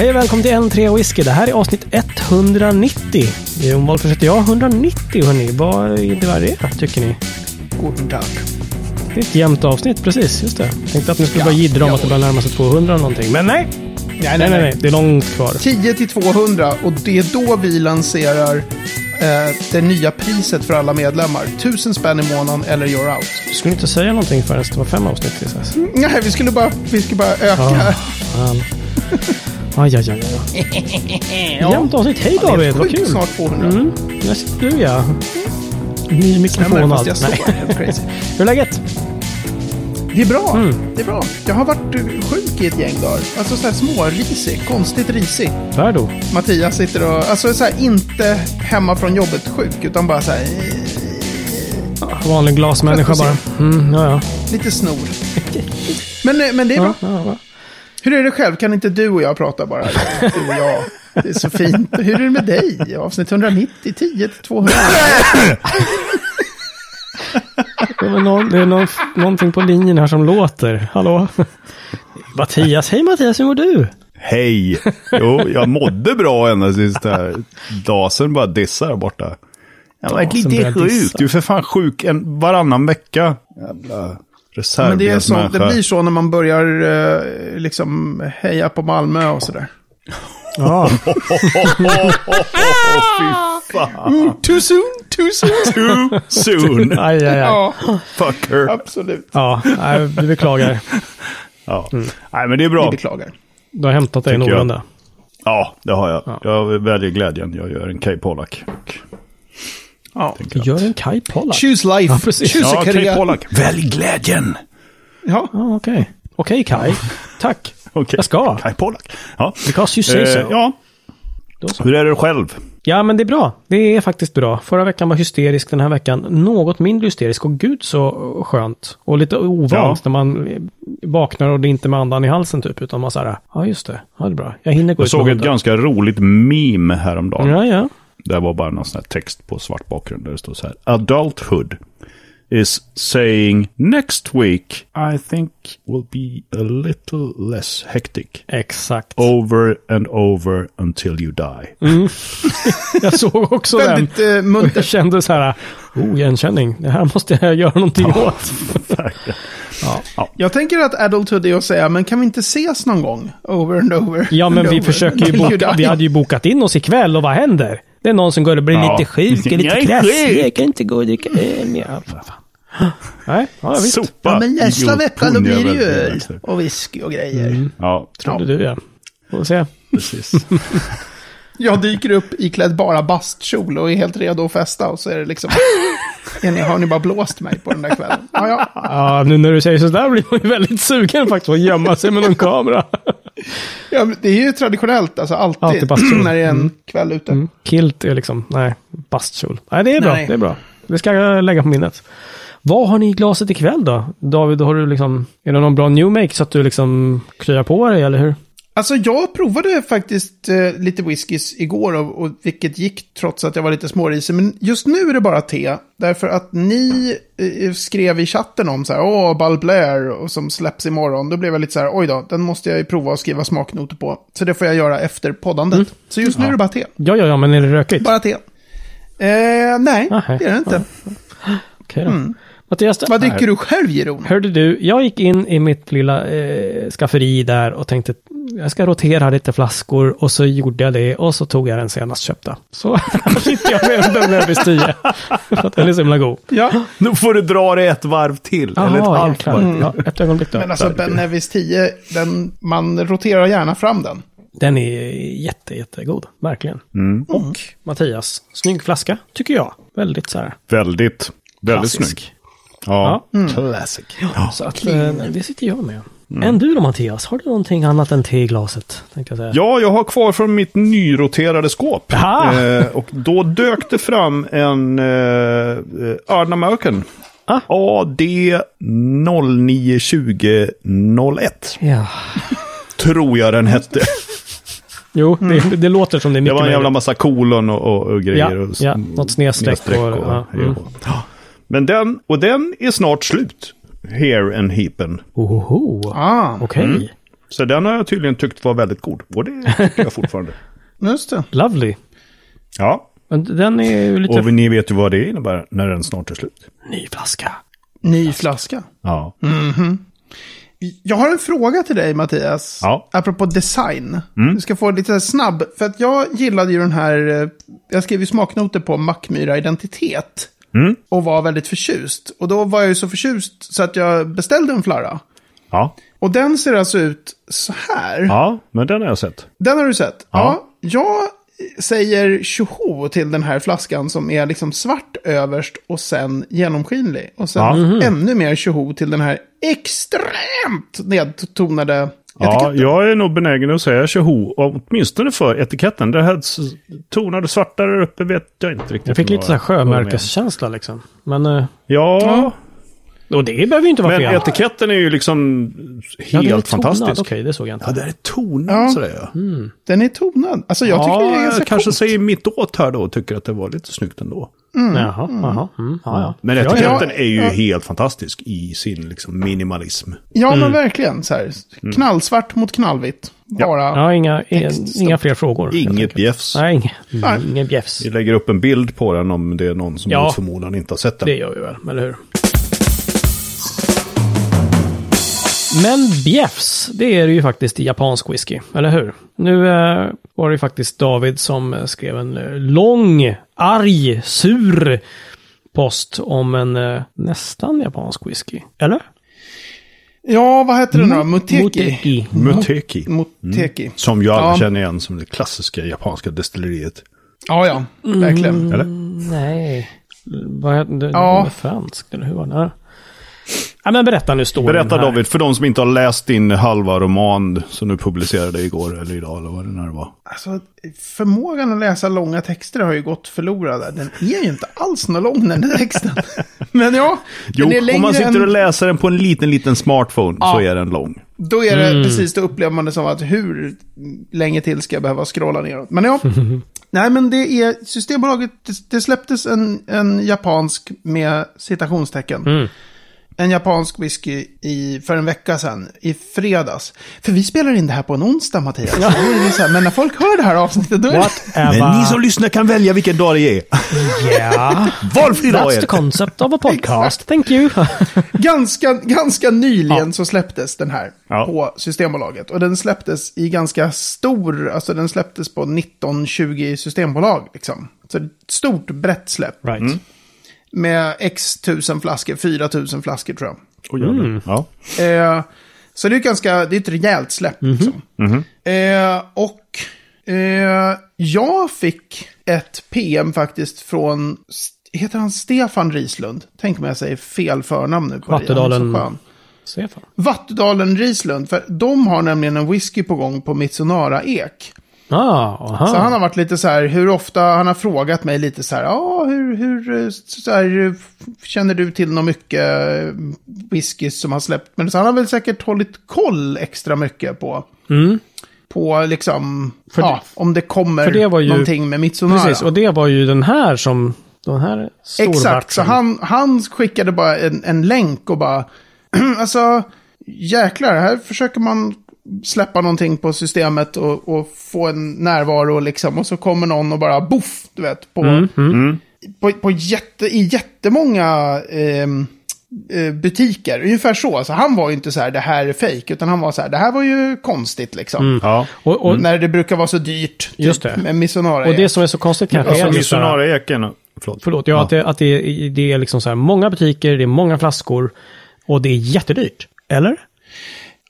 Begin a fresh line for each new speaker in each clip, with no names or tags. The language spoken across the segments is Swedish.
Hej och välkommen till N3 Whisky. Det här är avsnitt 190. Det är om valförsett ja, 190 hörni. Vad innebär det tycker ni?
Guten Tag.
Det är ett jämnt avsnitt, precis. Just det. Tänkte att ni skulle
Ja,
bara jiddra om
ja.
att det börjar närma sig 200 eller någonting. Men nej!
Nej,
Nej, nej, nej. Det är långt kvar.
10 till 200 och det är då vi lanserar eh, det nya priset för alla medlemmar. 1000 spänn i månaden eller you're out.
Du skulle inte säga någonting förrän det var fem avsnitt dess.
Nej, vi skulle bara, vi skulle bara öka.
Ja. Aj, aj, aj, aj. Jämnt avsnitt. Hej David, vad kul!
snart 200.
Mm, där sitter du ja. Ny mikrofon och
jag
allt. Hur är läget?
Det är bra.
Mm.
Det är bra. Jag har varit eh, sjuk i ett gäng dagar. Alltså så här smårisig, konstigt risig.
Värdo?
Mattias sitter och, alltså så här inte hemma från jobbet sjuk, utan bara så här
Vanlig glasmänniska bara. Mm, ja, ja.
lite snor. Men, eh, men det är bra.
ja, ja.
Hur är det själv? Kan inte du och jag prata bara? Du och jag. Det är så fint. Hur är det med dig? Avsnitt 190, 10 till 200.
Det är, någon, det är någon, någonting på linjen här som låter. Hallå? Mattias, hej Mattias, hur mår du?
Hej! Jo, jag mådde bra ända det här dasen bara dissar där borta. Jag har varit
Dasen
lite
börjar dissa.
sjuk. Du är för fan sjuk en, varannan vecka. Jävla
Men det, är så, det blir så när man börjar eh, liksom heja på Malmö och sådär.
Ja,
Fy fan.
Too soon, too soon.
Too soon.
aj, aj, aj.
Ja,
Fucker.
absolut.
Ja, nej, vi beklagar.
Ja. Nej, men det är bra.
Vi beklagar.
Du har hämtat dig någorlunda.
Ja, det har jag. Jag väljer glädjen. Jag gör en K. Pollack.
Ja.
Gör en Kai Pollack.
Choose life.
Ja, precis.
Choose
Ja,
a
K.
career.
Pollack. Välj glädjen.
Ja.
Ja, okej. Okej Kai. Tack.
Okej.
Jag ska.
K. Pollack. Ja.
Because you say
Eh,
so.
ja.
Så.
Hur är det själv?
Ja, men det är bra. Det är faktiskt bra. Förra veckan var hysterisk, den här veckan något mindre hysterisk. Och gud så skönt. Och lite ovant
Ja.
när man vaknar och det är inte med andan i halsen typ. Utan man såhär, ja just det, ja det är bra. Jag hinner gå
Jag
ut
såg ett ganska roligt meme häromdagen.
Ja, ja.
Det var bara någon sån här text på svart bakgrund där det står så här. Adulthood is saying next week I think will be a little less hectic.
Exakt.
Over and over until you die.
Jag såg också den.
Väldigt eh,
Och jag kände så här, oh igenkänning, det här måste jag göra någonting åt.
Jag tänker att adulthood är att säga, men kan vi inte ses någon gång? Over and over.
Ja, men vi försöker ju boka, vi hade ju bokat in oss ikväll och vad händer? Det är någon som går och blir
Ja.
lite sjuk, är lite
Jag är
krasslig,
sjuk.
jag kan inte gå och dricka öl. Ja. Nej, ja visst.
Sopa.
Ja, men nästa vecka då blir det ju öl och whisky och grejer.
Ja,
Trodde du ja. Får se.
precis.
Jag dyker upp iklädd bara bastkjol och är helt redo att festa och så är det liksom... är ni, har ni bara blåst mig på den där kvällen? Ja, ja.
Ja, nu när du säger sådär blir man ju väldigt sugen faktiskt på att gömma sig med någon kamera.
ja men det är ju traditionellt, alltså alltid,
Alltid
när det är en
Mm.
kväll ute.
Mm. Kilt är liksom, nej, bastkjol. Nej, det är bra,
Nej.
det är bra. Det ska jag lägga på minnet. Vad har ni i glaset ikväll då? David, har du liksom, är det någon bra new make så att du liksom kryar på dig, eller hur?
Alltså jag provade faktiskt eh, lite whiskys igår och, och vilket gick trots att jag var lite smårisig. Men just nu är det bara te. Därför att ni eh, skrev i chatten om så här, åh, Ball Blair och som släpps imorgon. Då blev jag lite så här, oj då, den måste jag ju prova att skriva smaknoter på. Så det får jag göra efter poddandet.
Mm.
Så just nu är det bara te.
Ja, ja, ja, men är det rökigt?
Bara te. Eh, nej,
Nähä.
det är det inte.
Okej då. Mattias,
Mm. Vad dricker du själv, Jeroen?
Hörde du, jag gick in i mitt lilla eh, skafferi där och tänkte jag ska rotera lite flaskor och så gjorde jag det och så tog jag den senast köpta. Så sitter jag med en Ben Nevis 10. För att den är så himla god.
Ja,
Nu får du dra det ett varv till. eller ett halvt varv.
Ja, ett ögonblick då.
men alltså Ben Nevis 10, den, man roterar gärna fram den.
Den är jätte, jättegod. Verkligen.
Mm.
Och Mattias, snygg flaska tycker jag. Väldigt så här
Väldigt, väldigt
klassisk.
snygg. Ja,
Ja.
classic.
Så att, eh, det sitter jag med. Än du då Mattias? Har du någonting annat än te i glaset? Tänkte jag säga.
Ja, jag har kvar från mitt nyroterade skåp. Eh, och då dök det fram en eh, Arden American.
Ah.
AD 092001.
Ja.
Tror jag den hette.
Jo, det, det låter som det är
Det
mycket
var en jävla massa kolon och, och, och grejer.
Ja,
och,
ja, något snedstreck och- ja, mm.
och. Ja. Men den, och den är snart slut. Here and Heapen.
Ohoho.
Ah,
Okej.
Så den har jag tydligen tyckt var väldigt god. Och det tycker jag fortfarande.
Just det.
Lovely.
Ja,
Men den är ju lite...
och ni vet ju vad det innebär när den snart är slut.
Ny flaska.
Ny flaska.
Ja.
Jag har en fråga till dig Mattias.
Ja.
Apropå design. Du ska få lite snabb. För att jag gillade ju den här, eh, jag skrev ju smaknoter på Mackmyra identitet. Och var väldigt förtjust. Och då var jag ju så förtjust så att jag beställde en flarra.
Ja.
Och den ser alltså ut så här.
ja, men den har jag sett.
Den har du sett?
Ja.
Jag säger tjoho till den här flaskan som är liksom svart överst och sen genomskinlig. Och sen
Ja.
ännu mer tjoho till den här extremt nedtonade
Ja, jag är nog benägen att säga tjoho, åtminstone för etiketten. Det här tonade svarta där uppe vet jag inte riktigt.
Jag fick lite så här sjömärkeskänsla liksom. Men... eh,
Ja,
Och det behöver ju inte vara
men
fel.
etiketten är ju liksom
Ja, det är
helt fantastisk.
Okej, det såg jag inte.
Ja, det är tonad
Ja.
sådär ja.
Den är tonad. Alltså jag tycker det är
ja,
ganska
kanske
coolt.
säger mitt åt här då och tycker att det var lite snyggt ändå.
Jaha, jaha. Mm, ja, ja.
Men
Ja, ja.
etiketten är ju
ja.
helt fantastisk i sin liksom minimalism.
Ja,
Mm.
men verkligen. Så här, knallsvart mot knallvitt. Bara.
Ja, inga,
Text.
inga fler frågor. helt
Inget bjäfs.
Nej, inga,
Nej.
ingen bjäfs.
Vi lägger upp en bild på den om det är någon som
Ja.
mot förmodan inte har sett den.
Det gör vi väl, eller hur? Men bjäfs, det är det ju faktiskt i japansk whisky, eller hur? Nu eh, var det ju faktiskt David som eh, skrev en eh, lång, arg, sur post om en eh, nästan japansk whisky. Eller?
Ja, vad heter den då? Muteki.
Muteki.
Muteki.
Muteki.
Som jag
Ja.
känner igen som det klassiska japanska destilleriet.
Ja, ja. Verkligen.
Eller?
Nej. Vad heter det?
Ja.
Det var franskt, eller hur var det? Ja, men berätta nu storyn
Berätta
här.
David, för de som inte har läst din halva roman som du publicerade igår eller idag eller vad det nu var.
Alltså, förmågan att läsa långa texter har ju gått förlorad. Den är ju inte alls någon lång den där texten. Men ja,
Jo,
den är längre
om man sitter och läser den på en liten, liten smartphone så
Ja.
är den lång.
Då är det
Mm.
precis, då upplever man det som att hur länge till ska jag behöva scrolla neråt. Men ja, nej men det är Systembolaget, det, det släpptes en, en japansk med citationstecken.
Mm.
En japansk whisky i, för en vecka sedan, i fredags. För vi spelar in det här på en onsdag, Mattias. Så här, men när folk hör det här avsnittet, då är det...
Whatever.
lyssnar kan välja vilken dag det är.
Yeah.
Valfri dag
That's
är
the
det.
concept of a podcast. Thank you.
ganska, ganska nyligen så släpptes den här
Ja.
på Systembolaget. Och den släpptes i ganska stor, alltså den släpptes på 19-20 systembolag. Liksom. Så ett stort brett släpp.
right.
Med x tusen flaskor, 4 tusen flaskor tror jag.
Oj, jävlar. Ja.
Eh, så det är, ganska, det är ett rejält släpp. Liksom. Eh, och eh, jag fick ett PM faktiskt från, heter han Stefan Rislund? Tänk om jag säger fel förnamn nu.
Vattudalen. Stefan.
Vattudalen Rislund, för de har nämligen en whisky på gång på Mitsunara Ek.
Ah, aha.
Så han har varit lite så här, hur ofta, han har frågat mig lite så här, ja, hur, hur, eh, så här, känner du till något mycket eh, whisky som har släppt? Men så han har väl säkert hållit koll extra mycket på,
Mm.
på liksom,
För
ja, om det kommer
för det var ju-
någonting med Mitsunara.
Precis, och det var ju den här som... Den här
Exakt, så han, han skickade bara en, en länk och bara, alltså, jäklar, här försöker man släppa någonting på systemet och, och få en närvaro liksom. Och så kommer någon och bara boff, du vet, på,
Mm,
på, på jätte, i jättemånga ehm, eh, butiker. Ungefär så. Alltså, han var ju inte så här, det här är fejk, utan han var så här, det här var ju konstigt liksom.
Ja.
Och, och,
När det brukar vara så dyrt. Typ,
Just det.
Med Misonara.
och det som är så konstigt kanske
Alltså
är just det här-
Missionara Eken. Förlåt.
Förlåt, ja, Att, det, att det, det är liksom så här många butiker, det är många flaskor och det är jättedyrt. Eller?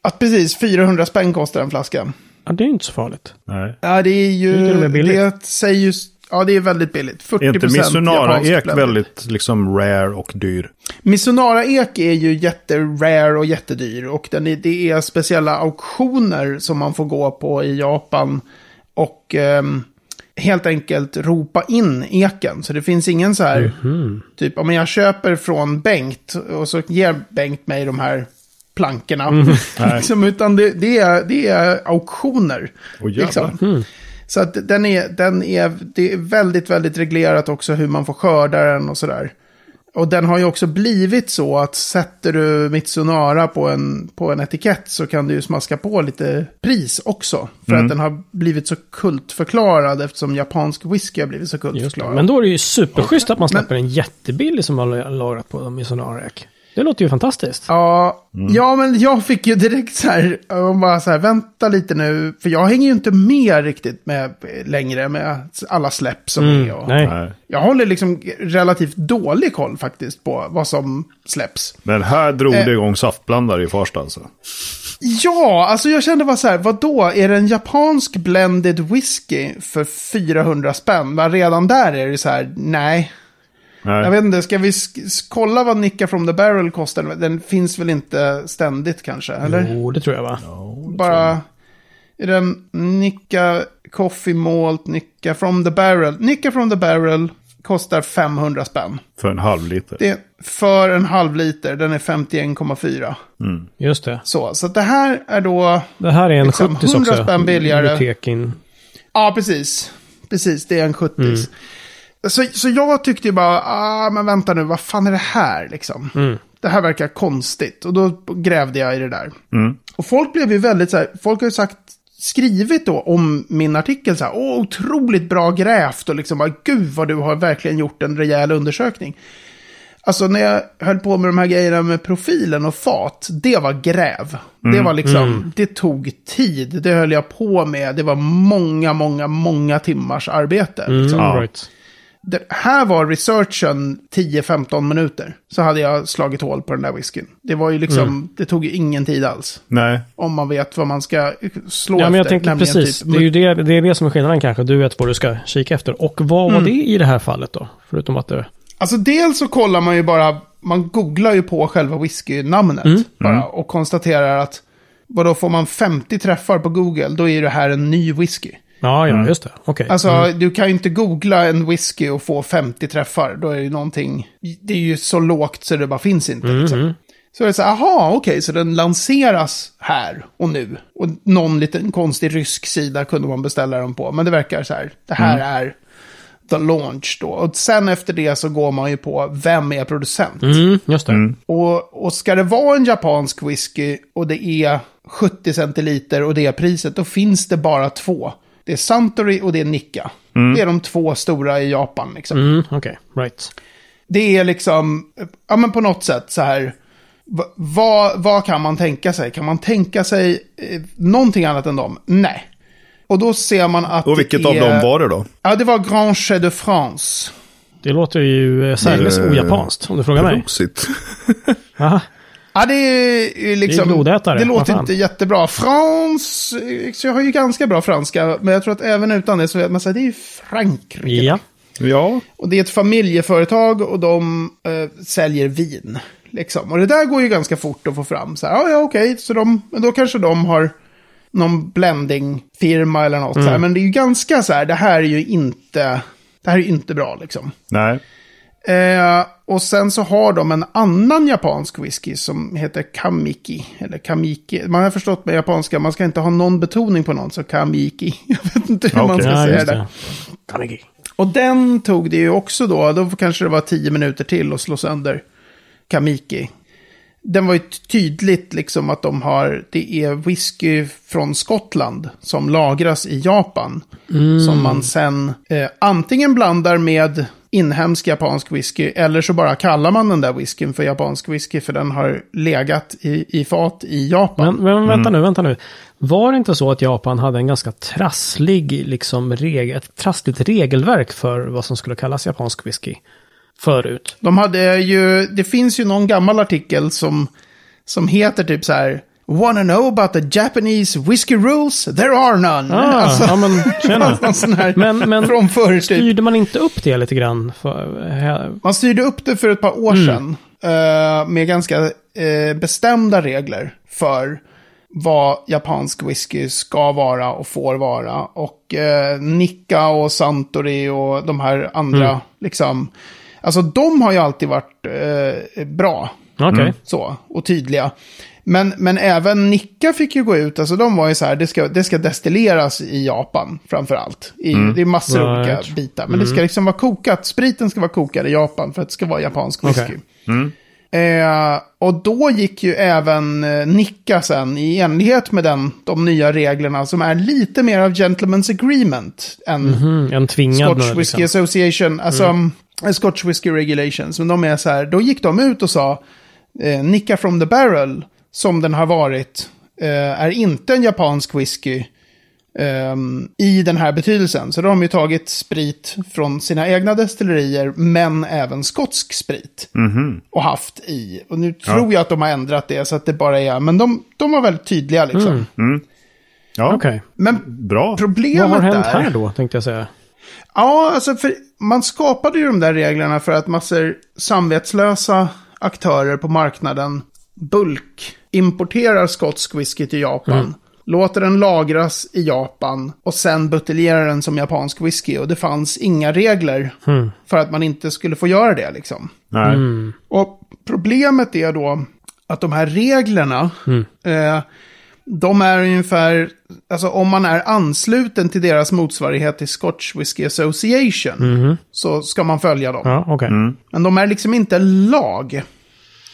Att precis 400 spänn kostar en flaska.
Ja, det är inte så farligt.
Nej.
Ja, det är ju...
Det är till billigt.
Det säger ju... Ja, det är väldigt billigt. 40
Är inte
japansk
Ek
blended.
väldigt liksom rare och dyr?
Missionara Ek är ju jätterare och jättedyr. Och den är, det är speciella auktioner som man får gå på i Japan. Och ehm, helt enkelt ropa in eken. Så det finns ingen så här... Typ, om jag köper från Bengt och så ger Bengt mig de här plankorna. liksom, utan det, det, är, det är auktioner.
Jävlar.
liksom. Så att den är, den är, det är väldigt, väldigt reglerat också hur man får skörda den och sådär. Och den har ju också blivit så att sätter du Mitsunara på en, på en etikett så kan du ju smaska på lite pris också. För att den har blivit så kultförklarad eftersom japansk whisky har blivit så kultförklarad.
Men då är det ju superschysst att man släpper en jättebillig som har lagrat på Sonarak. Det låter ju fantastiskt.
Ja, ja, men jag fick ju direkt så här, bara så här, vänta lite nu, för jag hänger ju inte med riktigt med längre med alla släpp som är. Och,
nej.
Jag håller liksom relativt dålig koll faktiskt på vad som släpps.
Men här drog
Eh.
det igång saftblandare i Farsta alltså.
Ja, alltså jag kände bara så här, vad då Är det en japansk blended whisky för 400 spänn? Men redan där är det så här, nej.
Nej.
Jag vet inte, ska vi kolla vad Nicka from the Barrel kostar? Den finns väl inte ständigt kanske, eller?
Jo, det tror jag va?
Bara... Är den Nicka Coffee Malt, Nicka from the Barrel? Nicka from the Barrel kostar 500 spänn.
För en halv liter.
Det är för en halv liter, den är 51,4.
Just det.
Så, så det här är då...
Det här är en
Liksom,
70
100
också.
spänn billigare.
Biblioteken.
Ja, precis. Precis, det är en 70
Mm.
Så, så jag tyckte ju bara, ah, men vänta nu, vad fan är det här liksom?
Mm.
Det här verkar konstigt. Och då grävde jag i det där.
Mm.
Och folk blev ju väldigt så här, folk har ju sagt, skrivit då om min artikel så här, åh, otroligt bra grävt och liksom bara, gud vad du har verkligen gjort en rejäl undersökning. Alltså när jag höll på med de här grejerna med profilen och fat, det var gräv. Det var liksom, det tog tid. Det höll jag på med. Det var många, många, många timmars arbete. liksom.
Mm,
Ja.
right.
Det här var researchen 10-15 minuter. Så hade jag slagit hål på den där whiskyn. Det var ju liksom, det tog ju ingen tid alls.
Nej.
Om man vet vad man ska slå
Ja, men jag
efter.
tänkte precis.
typ-
Det är ju det, det är det som är skillnaden kanske. Du vet vad du ska kika efter. Och vad
Mm.
var det i det här fallet då? Förutom att det...
Alltså dels så kollar man ju bara, man googlar ju på själva whiskynamnet
Mm.
bara och konstaterar att vadå får man 50 träffar på Google, då är det här en ny whisky.
Ja, ja, just det. Okej.
Alltså,
Mm.
du kan ju inte googla en whisky och få 50 träffar. Då är det ju någonting, det är ju så lågt så det bara finns inte.
Mm,
Liksom. Så är det så här, aha, okej, så den lanseras här och nu. Och någon liten konstig rysk sida kunde man beställa den på. Men det verkar så här, det här är the launch då. Och sen efter det så går man ju på, vem är producent?
Mm, just det.
Och, och ska det vara en japansk whisky och det är 70 centiliter och det är priset, då finns det bara två. Det är Suntory och det är Nikka. Det är de två stora i Japan liksom.
Mm, okej. Right.
Det är liksom, ja men på något sätt så här, va- vad, vad kan man tänka sig? Kan man tänka sig eh, någonting annat än dem? Nej. Och då ser man att
Och vilket
det
av
är,
dem var det då?
Ja, det var Grand Chef de France.
Det låter ju eh, särdeles
Eh,
ojapanskt om du frågar mig.
Prosit.
Ja, det är ju liksom...
Det är blodätare,
Det låter inte jättebra. Frans, så jag har ju ganska bra franska, men jag tror att även utan det så vet man säga det är ju Frankrike.
Ja.
Ja.
Och det är ett familjeföretag och de eh, säljer vin. Liksom. Och det där går ju ganska fort att få fram. Så här, ja, ja, okej, så de, men då kanske de har någon blending-firma eller något. Så här. Men det är ju ganska så här, det här är ju inte, det här är ju inte bra liksom.
Nej.
Eh, och sen så har de en annan japansk whisky som heter Kamiki. Eller Kamiki. Man har förstått med japanska, man ska inte ha någon betoning på någon, så Kamiki. Jag vet inte hur man
Okej.
ska
Ja,
säga det.
det. Kanegi.
Och den tog det ju också då, då kanske det var tio minuter till att slå sönder Kamiki. Den var ju tydligt liksom att de har, det är whisky från Skottland som lagras i Japan. Som man sen eh, antingen blandar med inhemsk japansk whisky eller så bara kallar man den där whiskyn för japansk whisky för den har legat i, i fat i Japan.
Men, men vänta nu, vänta nu. Var det inte så att Japan hade en ganska trasslig, liksom, reg ett trassligt regelverk för vad som skulle kallas japansk whisky? Förut.
De hade ju, det finns ju någon gammal artikel som, som heter typ så här. Wanna know about the Japanese whiskey rules? There are none.
Ah, ja men tjena. Men, men
från förr typ.
styrde man inte upp det lite grann? För, här,
Man styrde upp det för ett par år sedan. eh, med ganska eh, bestämda regler för vad japansk whisky ska vara och får vara. Och eh, Nikka och Santori och de här andra, liksom. Alltså de har ju alltid varit eh, bra.
Okej.
Så, och tydliga. Men, men även Nikka fick ju gå ut, alltså de var ju så här, det ska, det ska destilleras i Japan framför allt. I, Det är massor av
Right.
olika bitar. Men det ska liksom vara kokat, spriten ska vara kokad i Japan för att det ska vara japansk whisky.
Okej.
Eh, och då gick ju även eh, Nikka sen i enlighet med den, de nya reglerna som är lite mer av gentleman's agreement än
Mm, en tvingad
Scotch
nu,
Whisky
liksom.
Association, alltså eh, Scotch Whisky Regulations. Men de är så här, då gick de ut och sa, eh, Nicka from the Barrel, som den har varit, eh, är inte en japansk whisky ehm, i den här betydelsen. Så då har de ju tagit sprit från sina egna destillerier, men även skotsk sprit. Och haft i. Och nu tror jag att de har ändrat det så att det bara är, men de, de var väldigt tydliga liksom.
Ja,
Okej.
Men
bra.
problemet
Vad har hänt
är...
här då, tänkte jag säga.
Ja, alltså för man skapade ju de där reglerna för att massor samvetslösa aktörer på marknaden bulk importerar skotsk whisky till Japan. Låter den lagras i Japan och sen buteljerar den som japansk whisky. Och det fanns inga regler för att man inte skulle få göra det liksom.
Nej.
Och problemet är då att de här reglerna, eh, de är ungefär, alltså om man är ansluten till deras motsvarighet till Scotch Whisky Association, så ska man följa dem.
Ja, okej.
Men de är liksom inte lag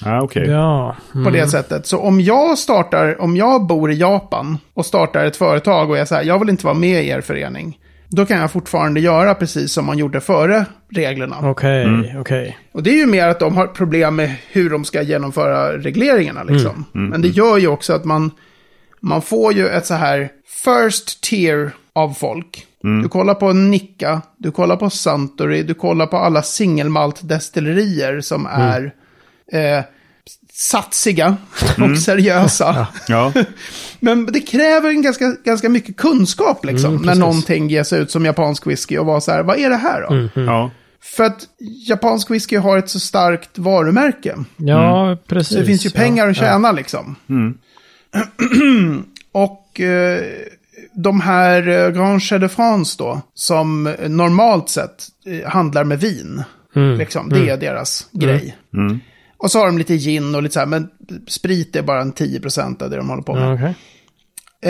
Ja, okej.
Ja.
på det sättet. Så om jag startar, om jag bor i Japan och startar ett företag och så här, jag vill inte vara med i er förening. Då kan jag fortfarande göra precis som man gjorde före reglerna.
Okej, okej.
Och det är ju mer att de har problem med hur de ska genomföra regleringarna liksom. Men det gör ju också att man, man får ju ett så här first tier av folk. Du kollar på Nicka, du kollar på Suntory, du kollar på alla singelmalt-destillerier som är eh, satsiga och seriösa.
Ja.
Men det kräver en ganska, ganska mycket kunskap liksom. när
precis.
någonting ges ut som japansk whisky och vara så här, vad är det här då?
ja.
För att japansk whisky har ett så starkt varumärke.
Ja, precis.
Så det finns ju
ja.
pengar att tjäna liksom. och eh, de här eh, Grand Chais de France då, som normalt sett eh, handlar med vin.
Mm.
Liksom, det är deras grej. Och så har de lite gin och lite så här, men sprit är bara en 10% av det de håller på med.
Okej.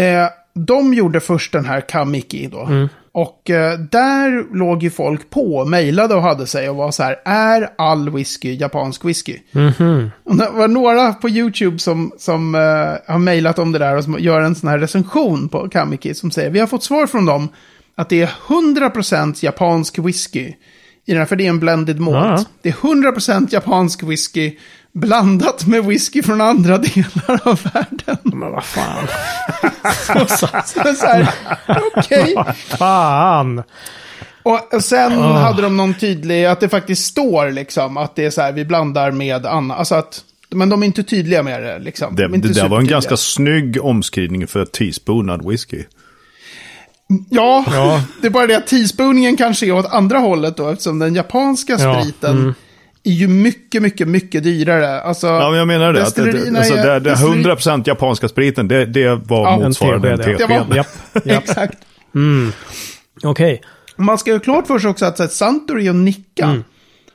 Eh, de gjorde först den här Kamiki då.
Mm.
Och eh, där låg ju folk på, mejlade och hade sig och var så här, är all whisky japansk whisky?
Mhm.
Och det var några på YouTube som, som eh, har mejlat om det där och som gör en sån här recension på Kamiki som säger, vi har fått svar från dem att det är 100% japansk whisky. I den här, för det är en blended malt.
Ja.
Det är 100% japansk whisky blandat med whisky från andra delar av världen.
Men vad fan.
Så så här, okej.
Fan.
Och sen hade de någon tydlig, att det faktiskt står liksom, att det är så här, vi blandar med annat. Alltså att, men de är inte tydliga med det liksom.
Det,
De
det där var en ganska snygg omskrivning för teaspoonad whisky.
Ja,
Ja.
det är bara det att teaspooningen kanske är åt andra hållet då, eftersom den japanska
Ja,
spriten
mm.
är ju mycket, mycket, mycket dyrare. Alltså,
Ja, men jag menar det. Att det, det
destillerierna
alltså, det, det
destilleri-
100% japanska spriten, det, det var
Ja,
motsvarande en
tesked, ja.
tesked.
Det var-
Japp, japp.
Exakt.
Okej.
Man ska ju klart för sig också att Suntory och Nicka,
Mm.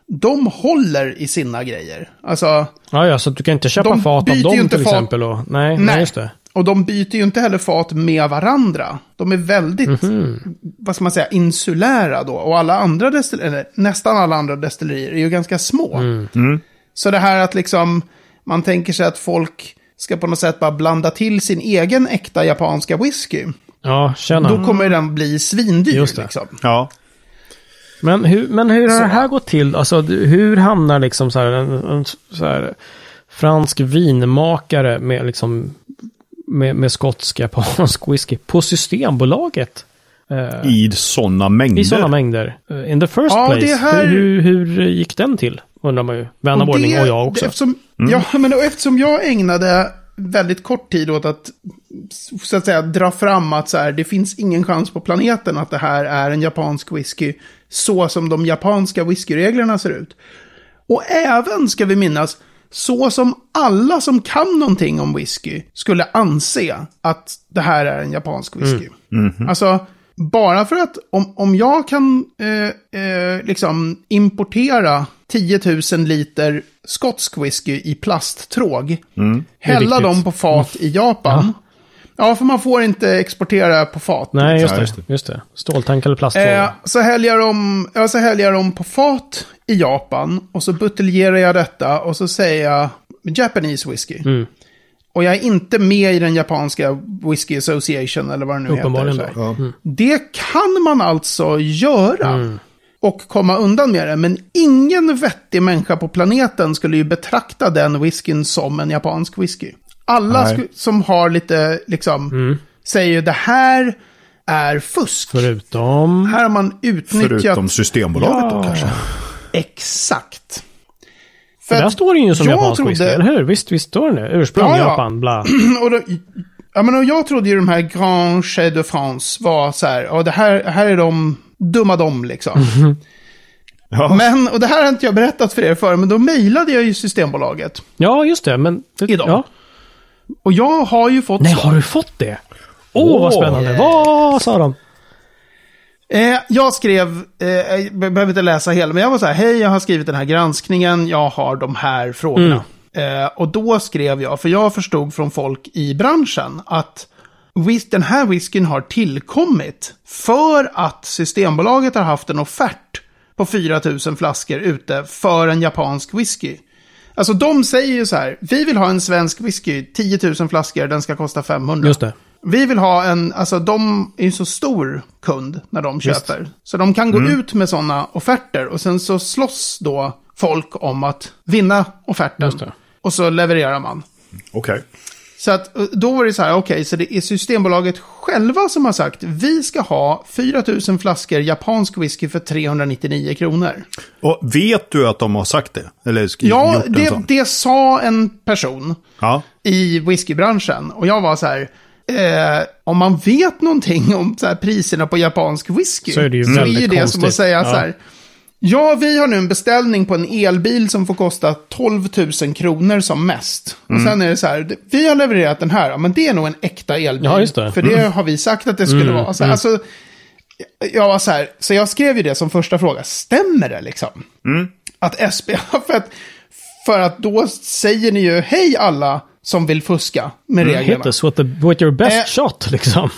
de håller i sina grejer. Alltså,
Ja, ja, så du kan inte köpa fat av dem
inte
till
fat.
exempel. Och, nej, nej, just det.
Och de byter ju inte heller fat med varandra. De är väldigt,
Mhm.
vad ska man säga, insulära då. Och alla andra destillerier, nästan alla andra destillerier är ju ganska små.
Mm.
Så det här att liksom, man tänker sig att folk ska på något sätt bara blanda till sin egen äkta japanska whisky.
Ja, tjena.
Då kommer den bli svindyr.
Just det.
Liksom.
Ja.
Men hur, men hur har
Så.
det här gått till? Alltså, hur hamnar liksom så här, en, en så här fransk vinmakare med liksom med, med skotsk japansk whisky på Systembolaget? Eh,
I sådana mängder.
I sådana mängder. Eh, In the first
Ja,
place.
här-
Hur, hur, gick den till? Undrar man ju. Vän av ordning och jag också.
Eftersom, ja, men och eftersom jag ägnade väldigt kort tid åt att, så att säga, dra fram att så här, det finns ingen chans på planeten att det här är en japansk whisky så som de japanska whiskyreglerna ser ut. Och även, ska vi minnas, så som alla som kan någonting om whisky skulle anse att det här är en japansk whisky. Alltså, bara för att om, om jag kan eh, eh, liksom importera 10 000 liter skotsk whisky i plasttråg, hälla
viktigt.
dem på fat i Japan. Ja. för man får inte exportera på fat.
Nej, just
Ja,
det.
just
det. Ståltank eller plastråd.
Eh, så, häller jag dem, ja, så dem på fat i Japan och så buteljerar jag detta och så säger jag Japanese whisky.
Mm.
Och jag är inte med i den japanska Whisky Association eller vad det nu
Uppenbarligen
heter.
då.
Så här. Det kan man alltså göra.
Mm.
Och komma undan med det. Men ingen vettig människa på planeten skulle ju betrakta den whiskyn som en japansk whisky. Alla som har lite, liksom,
Mm.
säger ju det här är fusk.
Förutom...
Här har man utnyttjat...
Förutom Systembolaget då kanske.
Exakt.
För
För
där står det ju som japansk
trodde-
whisky, eller hur? Visst, visst står det det? Ursprung
Ja, ja.
Japan, bla.
och då, ja, men och jag trodde ju de här Grand Chais de France var så här, ja det här, här är de dumma dom liksom.
Ja.
Men, och det här har inte jag berättat för er för, men då mejlade jag ju Systembolaget.
Ja, just det, men... Det,
Idag.
Ja.
Och jag har ju fått
Nej, har du fått det? Åh, vad
Åh,
spännande. Vad sa de?
Eh, jag skrev, eh, jag behöver inte läsa hela, men jag var så här, hej, jag har skrivit den här granskningen, jag har de här frågorna. Eh, och då skrev jag, för jag förstod från folk i branschen att den här whiskyn har tillkommit för att Systembolaget har haft en offert på 4 000 flaskor ute för en japansk whisky. Alltså de säger ju så här, vi vill ha en svensk whisky, 10 000 flaskor, den ska kosta 500.
Just det.
Vi vill ha en, alltså de är ju så stor kund när de köper. Så de kan gå
Mm.
ut med sådana offerter och sen så slåss då folk om att vinna offerten.
Just.
Och så levererar man.
Okej.
Så att eh, då var det så här, okej, så det är Systembolaget själva som har sagt, vi ska ha 4 000 flaskor japansk whisky för 399 kronor.
Och vet du att de har sagt det? Eller
Ja,
gjort en
det,
sån?
det sa en person.
Ja.
i whiskybranschen. Och jag var så här, eh, om man vet någonting om så här, priserna på japansk whisky,
Så är det ju
så är det som att säga
Ja.
så här, ja, vi har nu en beställning på en elbil som får kosta 12 000 kronor som mest. Och
Mm.
sen är det så här, vi har levererat den här, men det är nog en äkta elbil.
Ja, just det. Mm.
För det har vi sagt att det skulle vara. Så, här, alltså, jag var så här, så jag skrev ju det som första fråga, stämmer det liksom? Att SB, för att, för att då säger ni ju hej alla som vill fuska med reglerna.
Hit us with, the, with your best
Eh.
shot, liksom.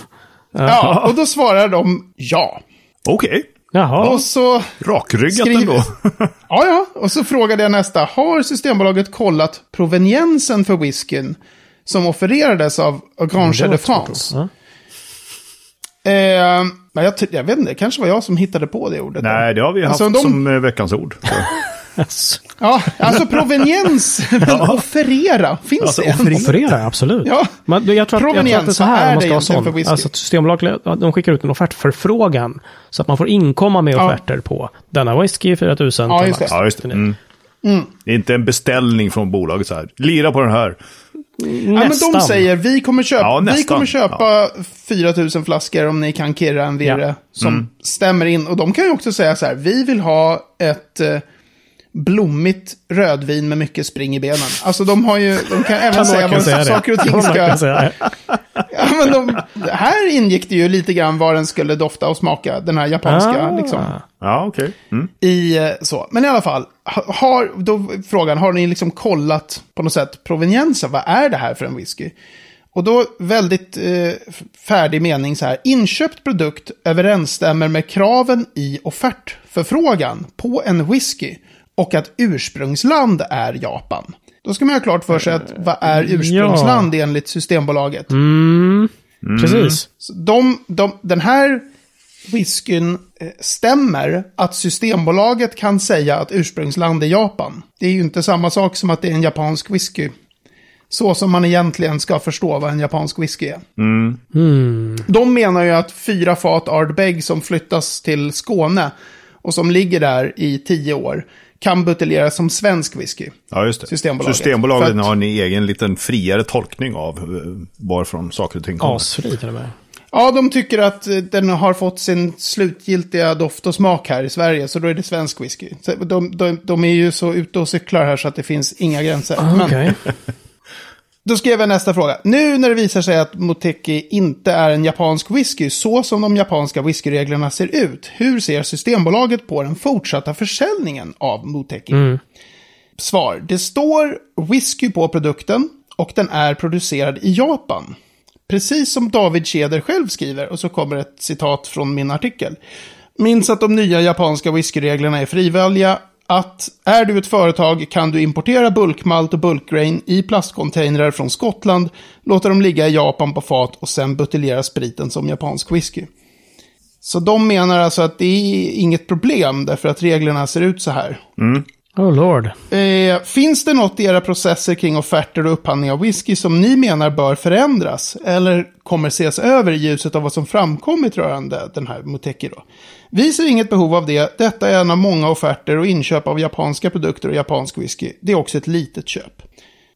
Ja, och då svarar de ja.
Okej.
Jaha.
Och så,
Rakryggat
Skriv-
ändå.
ja ja, och så frågade jag nästa, har Systembolaget kollat proveniensen för whiskyn som offererades av Grand Chais de France?
Ja.
Eh, men jag, jag vet inte, det kanske var jag som hittade på det ordet.
Nej, det har vi haft
Alltså, de-
som eh, veckans ord. Så.
Yes.
Ja, alltså proveniens, men offerera, finns
Alltså,
det?
offerera.
Offerera, absolut.
Ja.
Men jag, tror att, jag tror att det är
Proveniens,
så här
är
man ska ha sån. Alltså att Systembolaget, ja, de skickar ut en offertförfrågan. Så att man får inkomma med
Ja.
offerter på denna whisky 4000
Ja,
till
just det.
max
Ja, just det.
39.
Mm. Det är inte en beställning från bolaget så här. Lira på den här.
Ja, men de
Nästan.
säger vi kommer köpa,
Ja,
vi
nästan.
kommer köpa 4 000 flaskor om ni kan kirra en virre
Ja.
som stämmer in. Och de kan ju också säga så här, vi vill ha ett eh, blommigt rödvin med mycket spring i benen. Alltså de har ju, de kan även säga vad saker och ting ska... Ja, men de, här ingick det ju lite grann vad den skulle dofta och smaka, den här japanska
Ah.
liksom.
Ja, okej. Mm.
I eh, så. Men i alla fall, ha- har, då frågan, har ni liksom kollat på något sätt proveniensen? Vad är det här för en whisky? Och då väldigt eh, färdig mening så här. Inköpt produkt överensstämmer med kraven i offertförfrågan på en whisky. Och att ursprungsland är Japan. Då ska man ha klart för sig att vad är ursprungsland enligt Systembolaget?
Mm. Precis.
Så de, de, den här whiskyn eh, stämmer att Systembolaget kan säga att ursprungsland är Japan. Det är ju inte samma sak som att det är en japansk whisky. Så som man egentligen ska förstå vad en japansk whisky är. De menar ju att fyra fat Ardbeg som flyttas till Skåne och som ligger där i tio år kan buteljeras som svensk whisky.
Ja, just det.
Systembolaget.
Systembolaget
att-
har en egen liten friare tolkning av eh, varifrån saker och ting kommer.
Asfri till och med.
Ja, de tycker att eh, den har fått sin slutgiltiga doft och smak här i Sverige, så då är det svensk whisky. De, de, de är ju så ute och cyklar här så att det finns inga gränser.
Ah,
Men,
Okej.
Då skrev jag nästa fråga. Nu när det visar sig att Moteki inte är en japansk whisky så som de japanska whiskyreglerna ser ut, hur ser Systembolaget på den fortsatta försäljningen av Moteki? Svar. Det står whisky på produkten och den är producerad i Japan. Precis som David Keder själv skriver, och så kommer ett citat från min artikel. Minns att de nya japanska whiskyreglerna är frivilliga. Att är du ett företag kan du importera bulkmalt och bulkgrain i plastcontainrar från Skottland, låta dem ligga i Japan på fat och sen buteljera spriten som japansk whisky. Så de menar alltså att det är inget problem därför att reglerna ser ut så här. Mm.
Oh lord.
Eh, finns det något i era processer kring offerter och upphandling av whisky som ni menar bör förändras? Eller kommer ses över i ljuset av vad som framkommit rörande den här Moteki då? Vi ser inget behov av det. Detta är en av många offerter och inköp av japanska produkter och japansk whisky. Det är också ett litet köp.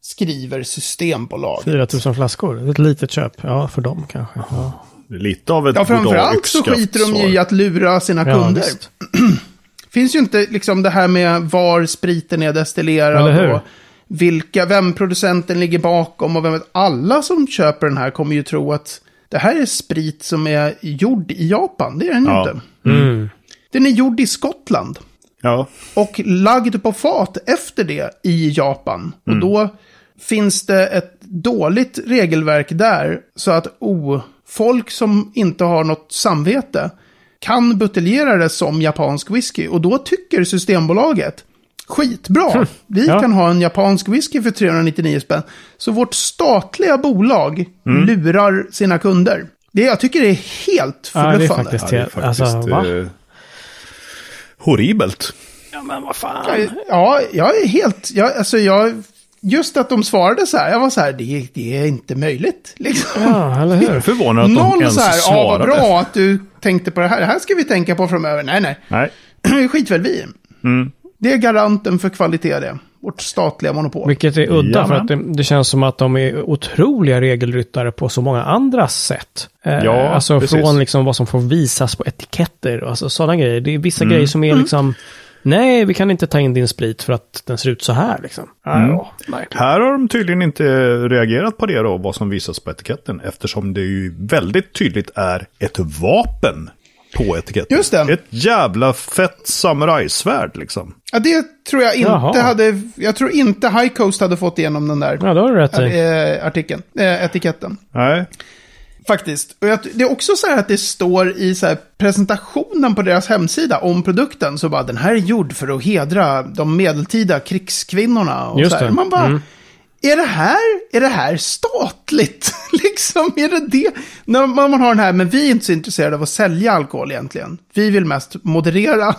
Skriver Systembolaget.
4 000 flaskor. Ett litet köp. Ja, för dem kanske. Ja,
Det är lite av ett
Ja, framförallt så skiter de ju i att lura sina
ja
kunder. finns ju inte liksom det här med var spriten är
Eller
destillerad
hur?
och vilka, vem producenten ligger bakom och vem, alla som köper den här kommer ju tro att det här är sprit som är gjord i Japan. Det är den ju
Ja.
inte.
Mm.
Den är gjord i Skottland
Ja,
och lagd på fat efter det i Japan. Och då finns det ett dåligt regelverk där så att oh, folk som inte har något samvete kan buteljera det som japansk whisky. Och då tycker Systembolaget skitbra. Vi
Ja.
kan ha en japansk whisky för 399 spänn. Så vårt statliga bolag lurar sina kunder. Det jag tycker det är helt
Ja, det är
förbluffande.
faktiskt
ja det är faktiskt
Alltså, va?
eh, horribelt.
Ja, men vad fan.
Ja, Ja, jag är helt... Jag, alltså jag, just att de svarade så här, jag var så här, det, det är inte möjligt. Liksom.
Ja, eller hur?
Förvånad att de
Noll
ens
så här, ja vad
svarade.
bra att du tänkte på det här, det här ska vi tänka på framöver. Nej, nej,
Nej.
skit väl vi.
Mm.
Det är garanten för kvalitet det. Vårt statliga monopol.
Vilket är udda för
Jajamän.
att det, det känns som att de är otroliga regelryttare på så många andra sätt. Eh,
Ja,
alltså
precis.
från liksom vad som får visas på etiketter och alltså sådana grejer. Det är vissa
Mm.
grejer som är liksom, nej vi kan inte ta in din sprit för att den ser ut så här liksom.
Mm.
Ja.
Här har de tydligen inte reagerat på det då, vad som visas på etiketten. Eftersom det ju väldigt tydligt är ett vapen på etiketten.
Just det.
Ett jävla fett samurajsvärd liksom.
Ja, det tror jag inte
Jaha.
hade... Jag tror inte High Coast hade fått igenom den där
Ja, då har du rätt i.
eh, artikeln, eh, etiketten.
Nej.
Faktiskt. Och jag, det är också så här att det står i så presentationen på deras hemsida om produkten. Så bara, den här är gjord för att hedra de medeltida krigskvinnorna. Och
Just
så här.
det.
Man bara,
Mm.
är, det här, är det här statligt? liksom, är det det? När man, man har den här, men vi är inte så intresserade av att sälja alkohol egentligen. Vi vill mest moderera.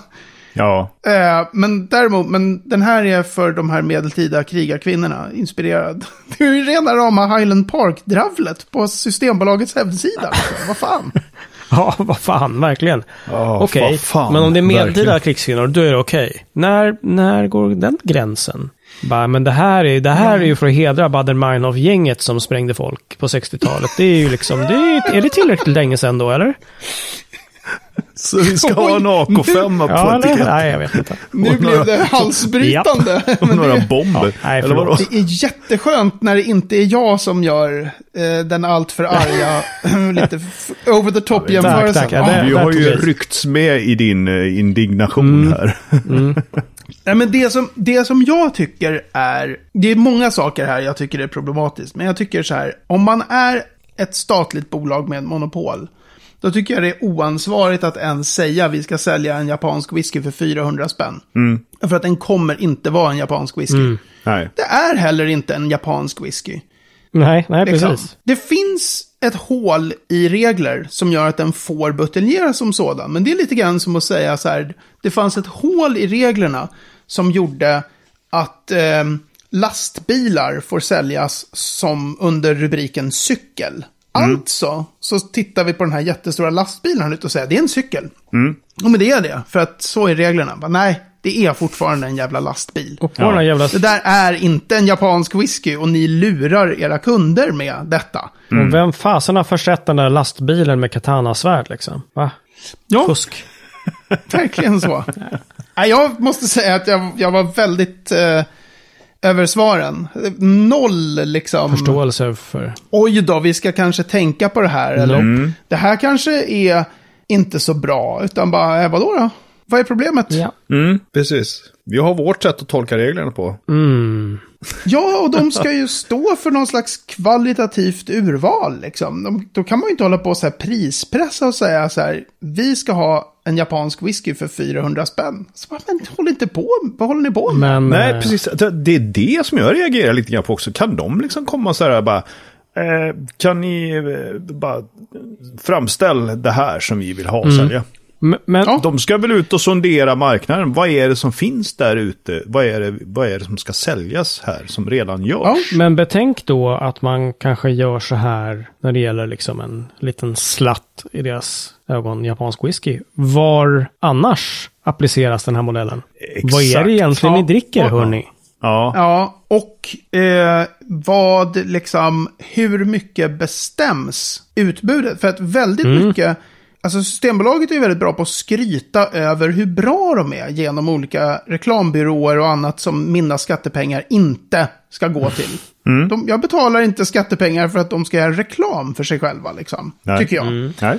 Ja.
Eh, men däremot, men den här är för de här medeltida krigarkvinnorna inspirerad. Det är ju rena rama Highland Park-dravlet på Systembolagets hemsida. Vad fan?
Ja, vad fan, verkligen.
Ja,
okej,
fan,
men om det är medeltida krigskvinnor, då är det okej. När, när går den gränsen? Bara, men det här är, det här är ju för att hedra Baden-Meinhof-gänget som sprängde folk på 60-talet. Det är ju liksom, det är, är det tillräckligt länge sedan då, eller?
Så vi ska ha en
Oj,
AK5 på
Ja,
etiketten.
Nej, jag vet inte.
Nu
Och
blev
några-
det halsbrytande.
Och
Men
några
det,
bomber.
Ja, nej,
Eller vadå?
det är jätteskönt när det inte är jag som gör eh, den alltför arga, lite over the top
Tack,
jämförelsen.
tack. Ja,
Ja,
det-
Vi
där
har ju ryckts med i din eh, indignation här.
Nej, men det som, det som jag tycker är... Det är många saker här jag tycker är problematiskt. Men jag tycker så här, om man är ett statligt bolag med monopol. Då tycker jag det är oansvarigt att ens säga vi ska sälja en japansk whisky för 400 spänn. För att den kommer inte vara en japansk whisky.
Nej.
Det är heller inte en japansk whisky.
Nej, nej,
Liksom.
precis.
Det finns ett hål i regler som gör att den får buteljeras som sådan. Men det är lite grann som att säga så här, det fanns ett hål i reglerna som gjorde att eh, lastbilar får säljas som under rubriken cykel. Alltså, så tittar vi på den här jättestora lastbilen här ute och säger det är en cykel. Ja, men det är det, för att så är reglerna. Bara, nej, det är fortfarande en jävla lastbil.
Och på den här jävla...
Det där är inte en japansk whisky och ni lurar era kunder med detta.
Och vem fasen har försett den där lastbilen med katanasvärd liksom? Va?
Ja,
Fusk.
verkligen så. Jag måste säga att jag, jag var väldigt... Eh, över svaren. Noll liksom.
Förståelse för...
Oj då, vi ska kanske tänka på det här. Eller det här kanske är inte så bra. Utan bara, eh, vadå då? Vad är problemet?
Ja.
Mm, precis. Vi har vårt sätt att tolka reglerna på.
Mm.
Ja, och de ska ju stå för någon slags kvalitativt urval. Liksom. De, då kan man ju inte hålla på och så här prispressa och säga så här, vi ska ha en japansk whisky för 400 spänn. Så bara, men håll inte på, vad håller ni på med?
Men...
Nej,
eh,
precis. Det är det som jag reagerar lite grann på också. Kan de liksom komma så här bara... Eh, kan ni eh, bara framställa det här som vi vill ha och sälja?
Men, men
Ja.
De ska väl ut och sondera marknaden. Vad är det som finns där ute? Vad är det, vad är det som ska säljas här som redan görs?
Ja.
Men betänk då att man kanske gör så här när det gäller liksom en liten slatt i deras ögon japansk whisky. Var annars appliceras den här modellen? Vad är
Exakt.
det egentligen
Ja.
ni dricker,
Ja.
hörni?
Ja.
Ja, och eh, vad liksom, hur mycket bestäms utbudet? För att väldigt mycket, alltså Systembolaget är ju väldigt bra på att skryta över hur bra de är genom olika reklambyråer och annat som mina skattepengar inte ska gå till. De, jag betalar inte skattepengar för att de ska göra reklam för sig själva, liksom,
Nej.
tycker jag.
Nej.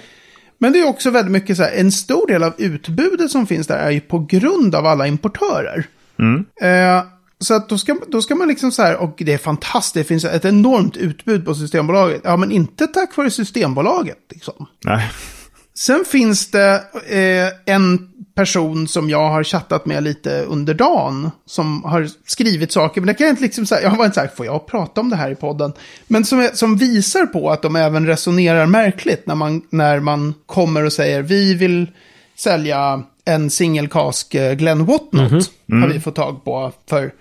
Men det är också väldigt mycket så här, en stor del av utbudet som finns där är ju på grund av alla importörer. Eh, så att då ska, då ska man liksom så här, och det är fantastiskt, det finns ett enormt utbud på Systembolaget. Ja, men inte tack vare Systembolaget liksom.
Nej.
Sen finns det eh, en person som jag har chattat med lite under dagen. Som har skrivit saker, men det kan jag inte liksom säga. Jag har varit så här, får jag prata om det här i podden? Men som, som visar på att de även resonerar märkligt när man, när man kommer och säger vi vill sälja en singelkask eh, Glenn Whatnot. Har vi fått tag på för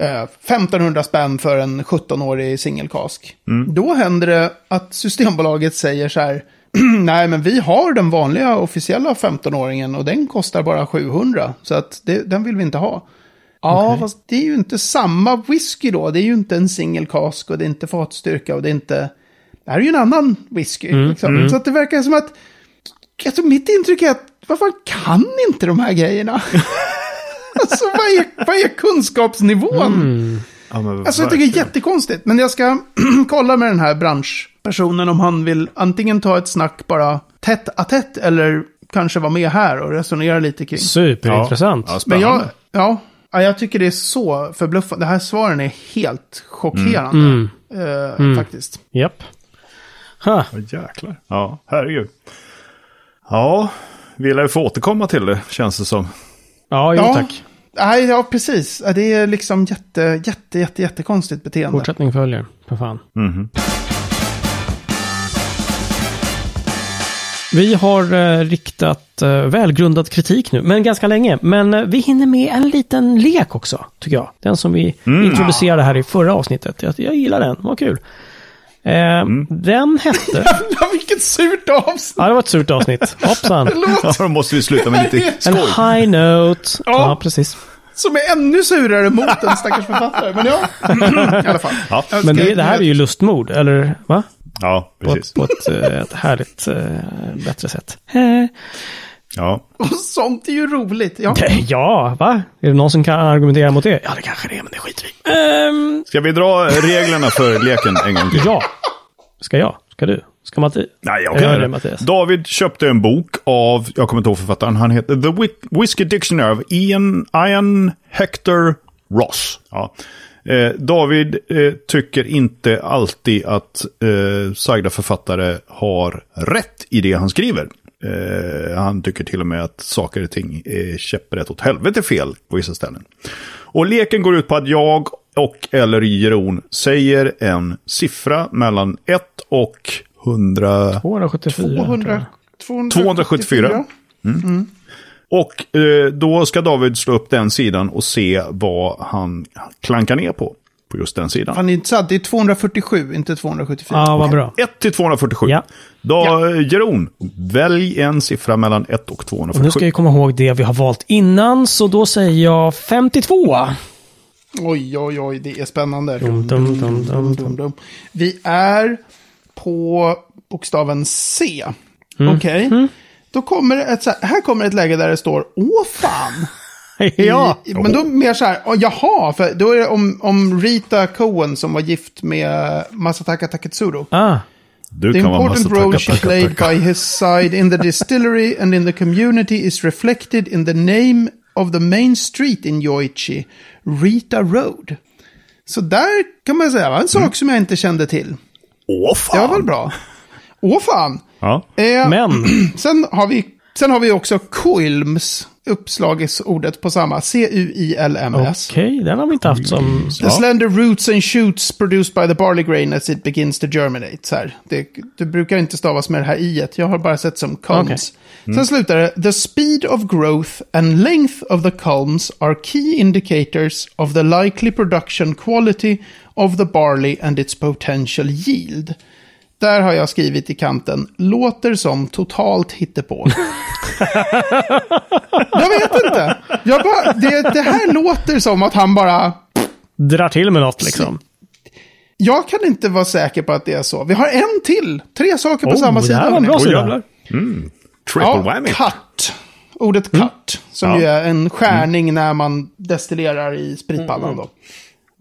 eh, 1500 spänn för en 17-årig singelkask. Då händer det att Systembolaget säger så här. Nej, men vi har den vanliga officiella 15-åringen och den kostar bara 700. Så att det, den vill vi inte ha. Ja, fast det är ju inte samma whisky då. Det är ju inte en singelkask och det är inte fatstyrka och det är inte... Det här är ju en annan whisky. liksom. Så att det verkar som att... Alltså mitt intryck är att, vad fan kan inte de här grejerna? alltså vad är, vad är kunskapsnivån?
Ja, men
Alltså jag tycker det är jättekonstigt. Men jag ska kolla med den här branschpersonen om han vill antingen ta ett snack bara tätt a tätt eller kanske vara med här och resonera lite kring.
Superintressant.
Ja,
Men jag, ja, ja, jag tycker det är så förbluffande. Det här svaren är helt chockerande.
Mm.
eh, Faktiskt.
Japp. Ha.
Ja, jäklar. Ja, herregud. Ja, vi lär ju få återkomma till det, känns det som.
Ja, jo
Ja.
tack.
Nej, ja, precis. Det är liksom jätte, jätte, jätte, jättekonstigt beteende.
Fortsättning följer. För fan. Vi har eh, riktat eh, välgrundad kritik nu, men ganska länge. Men eh, vi hinner med en liten lek också, tycker jag. Den som vi introducerade här i förra avsnittet. Jag, jag gillar den, var kul. Eh, Den hette...
Ja, vilket surt avsnitt!
ja, det var ett surt avsnitt. Hoppsan.
Ja, då måste vi sluta med lite
En
skoj.
high note. Ja,
Ja.
precis.
Som är ännu surare mot en stackars författare. Men ja, i alla fall.
Ja.
Men det, det här är ju lustmord, eller va?
Ja,
På,
precis.
ett- på ett, eh, ett härligt, eh, bättre sätt. Eh,
Ja.
Och sånt är ju roligt. Ja.
Ja, va? Är det någon som kan argumentera mot det? Ja, det kanske det är, men det skiter vi. Ehm,
Ska vi dra reglerna för leken en gång till?
Ja. Ska jag? Ska du? Ska Matti?
Nej, jag kan
det,
det.
Mattias.
David köpte en bok av, jag kommer inte ihåg författaren, han heter The Whi- Whiskey Dictionary of Ian, Ian Hector Ross. Ja. Eh, David eh, tycker inte alltid att eh, sagda författare har rätt i det han skriver. Eh, han tycker till och med att saker och ting är käpprätt åt helvete fel på vissa ställen. Och leken går ut på att jag och eller Jeroen säger en siffra mellan 1 och 100...
274. tror
200,
jag.
274. Och eh, då ska David slå upp den sidan och se vad han klankar ner på. På just den sidan.
Fan, det är inte sant. Det är 247, inte 274.
Ja, vad bra.
1 till 247.
Ja.
Då,
Ja.
Jeroen, välj en siffra mellan 1 och
Och
247.
nu ska jag komma ihåg det vi har valt innan, så då säger jag 52.
Oj, oj, oj, det är spännande.
Dum, dum, dum, dum, dum.
dum. Vi är på bokstaven C.
Mm.
Okej. Då kommer det ett så här, här kommer ett läge där det står Åh fan!
ja.
I, men då mer så här, jaha, för då är det om, om Rita Cohen som var gift med Masataka Taketsuro.
Ah.
Du
The
kan vara
important role she played by his side in the distillery and in the community is reflected in the name of the main street in Yoichi, Rita Road. Så där kan man säga, var en sak som jag inte kände till.
Åh
Det var
fan!
väl bra. Åh fan!
Ja.
Eh,
Men,
Sen har vi, sen har vi också Quilms, uppslagsordet på samma, C-U-I-L-M-S.
okej, den har vi inte haft som...
The slender roots and shoots produced by the barley grain as it begins to germinate. Så här. Det, det brukar inte stavas med det här i -et. Jag har bara sett som culms. Sen slutar det. The speed of growth and length of the culms are key indicators of the likely production quality of the barley and its potential yield. Där har jag skrivit i kanten, låter som totalt hittepå. jag vet inte. Jag bara, det, det här låter som att han bara...
Drar till med något liksom.
Jag kan inte vara säker på att det är så. Vi har en till. Tre saker på
Oh,
samma
det
sida.
här var en bra sida.
jävlar. Triple
Ja,
whammy.
cut. Ordet cut. Som
Ja.
ju är en skärning när man destillerar i spritpannan då.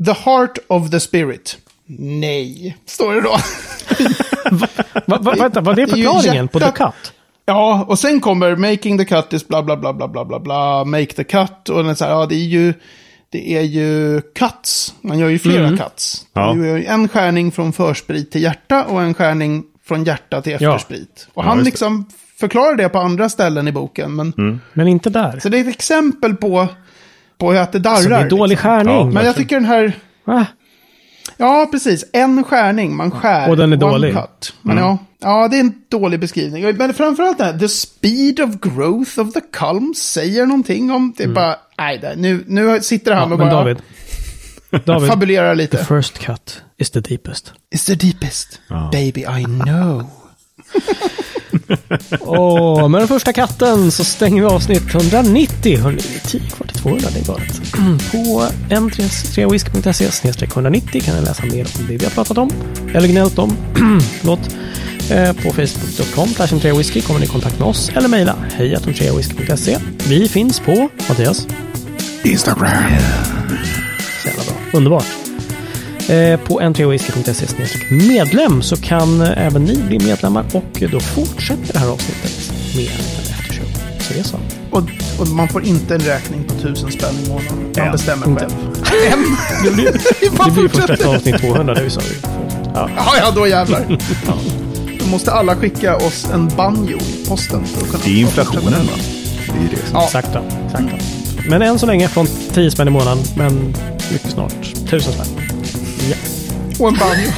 The heart of the spirit. Nej, står det då.
Va, va, vänta, vad är
Det
förklaringen på the cut?
Ja, och sen kommer making the cut is bla bla bla bla bla bla bla, make the cut. Och den så här, ja det är ju, det är ju cuts. Man gör ju flera cuts.
Ja.
Det är ju en skärning från försprit till hjärta och en skärning från hjärta till
Ja.
eftersprit. Och
Ja,
han
just det.
liksom förklarar det på andra ställen i boken. Men,
Men inte där.
Så det är ett exempel på, på att det darrar.
Så det är dålig
liksom.
skärning.
Ja,
Men jag tycker den här...
Va?
Ja, precis. En skärning, man skär.
Och den är dålig.
Cut. Men ja, ja, det är en dålig beskrivning. Men framförallt det här, the speed of growth of the culm säger någonting om... Det är bara, nej, där, nu, nu sitter han
Ja,
och
men
bara
David. David.
fabulerar
The
lite.
first cut is the deepest.
It's the deepest.
Ja.
Baby, I know.
Åh, med den första katten så stänger vi avsnitt 190. Hörrni, det är 10 kvar till 200, det är galet. På n3whisky.se 190 kan ni läsa mer om det vi har pratat om. Eller gnällt om. Förlåt. Eh, På facebook.com whisky kommer ni i kontakt med oss eller mejla hejatentreawhisky.se. Vi finns på, Mattias,
Instagram.
så jävla bra. Underbart. Eh, På n3whisky.se medlem så kan eh, även ni bli medlemmar och då fortsätter det här avsnittet med en eftershow. Så det är så.
Och, och man får inte en räkning på tusen spänn i månaden. Man
Ja,
bestämmer
inte.
själv. En!
Det blir,
Vi
det blir först efter avsnitt 200, det vi sa. Ja.
Ja, ja, då jävlar. Då måste alla skicka oss en banjo i posten. För att kunna
Det är inflationen va? Det är det.
Ja.
Sakta, sakta. Men än så länge från 10 spänn i månaden, men mycket snart 1000 spänn. Ja.
Och en banjo.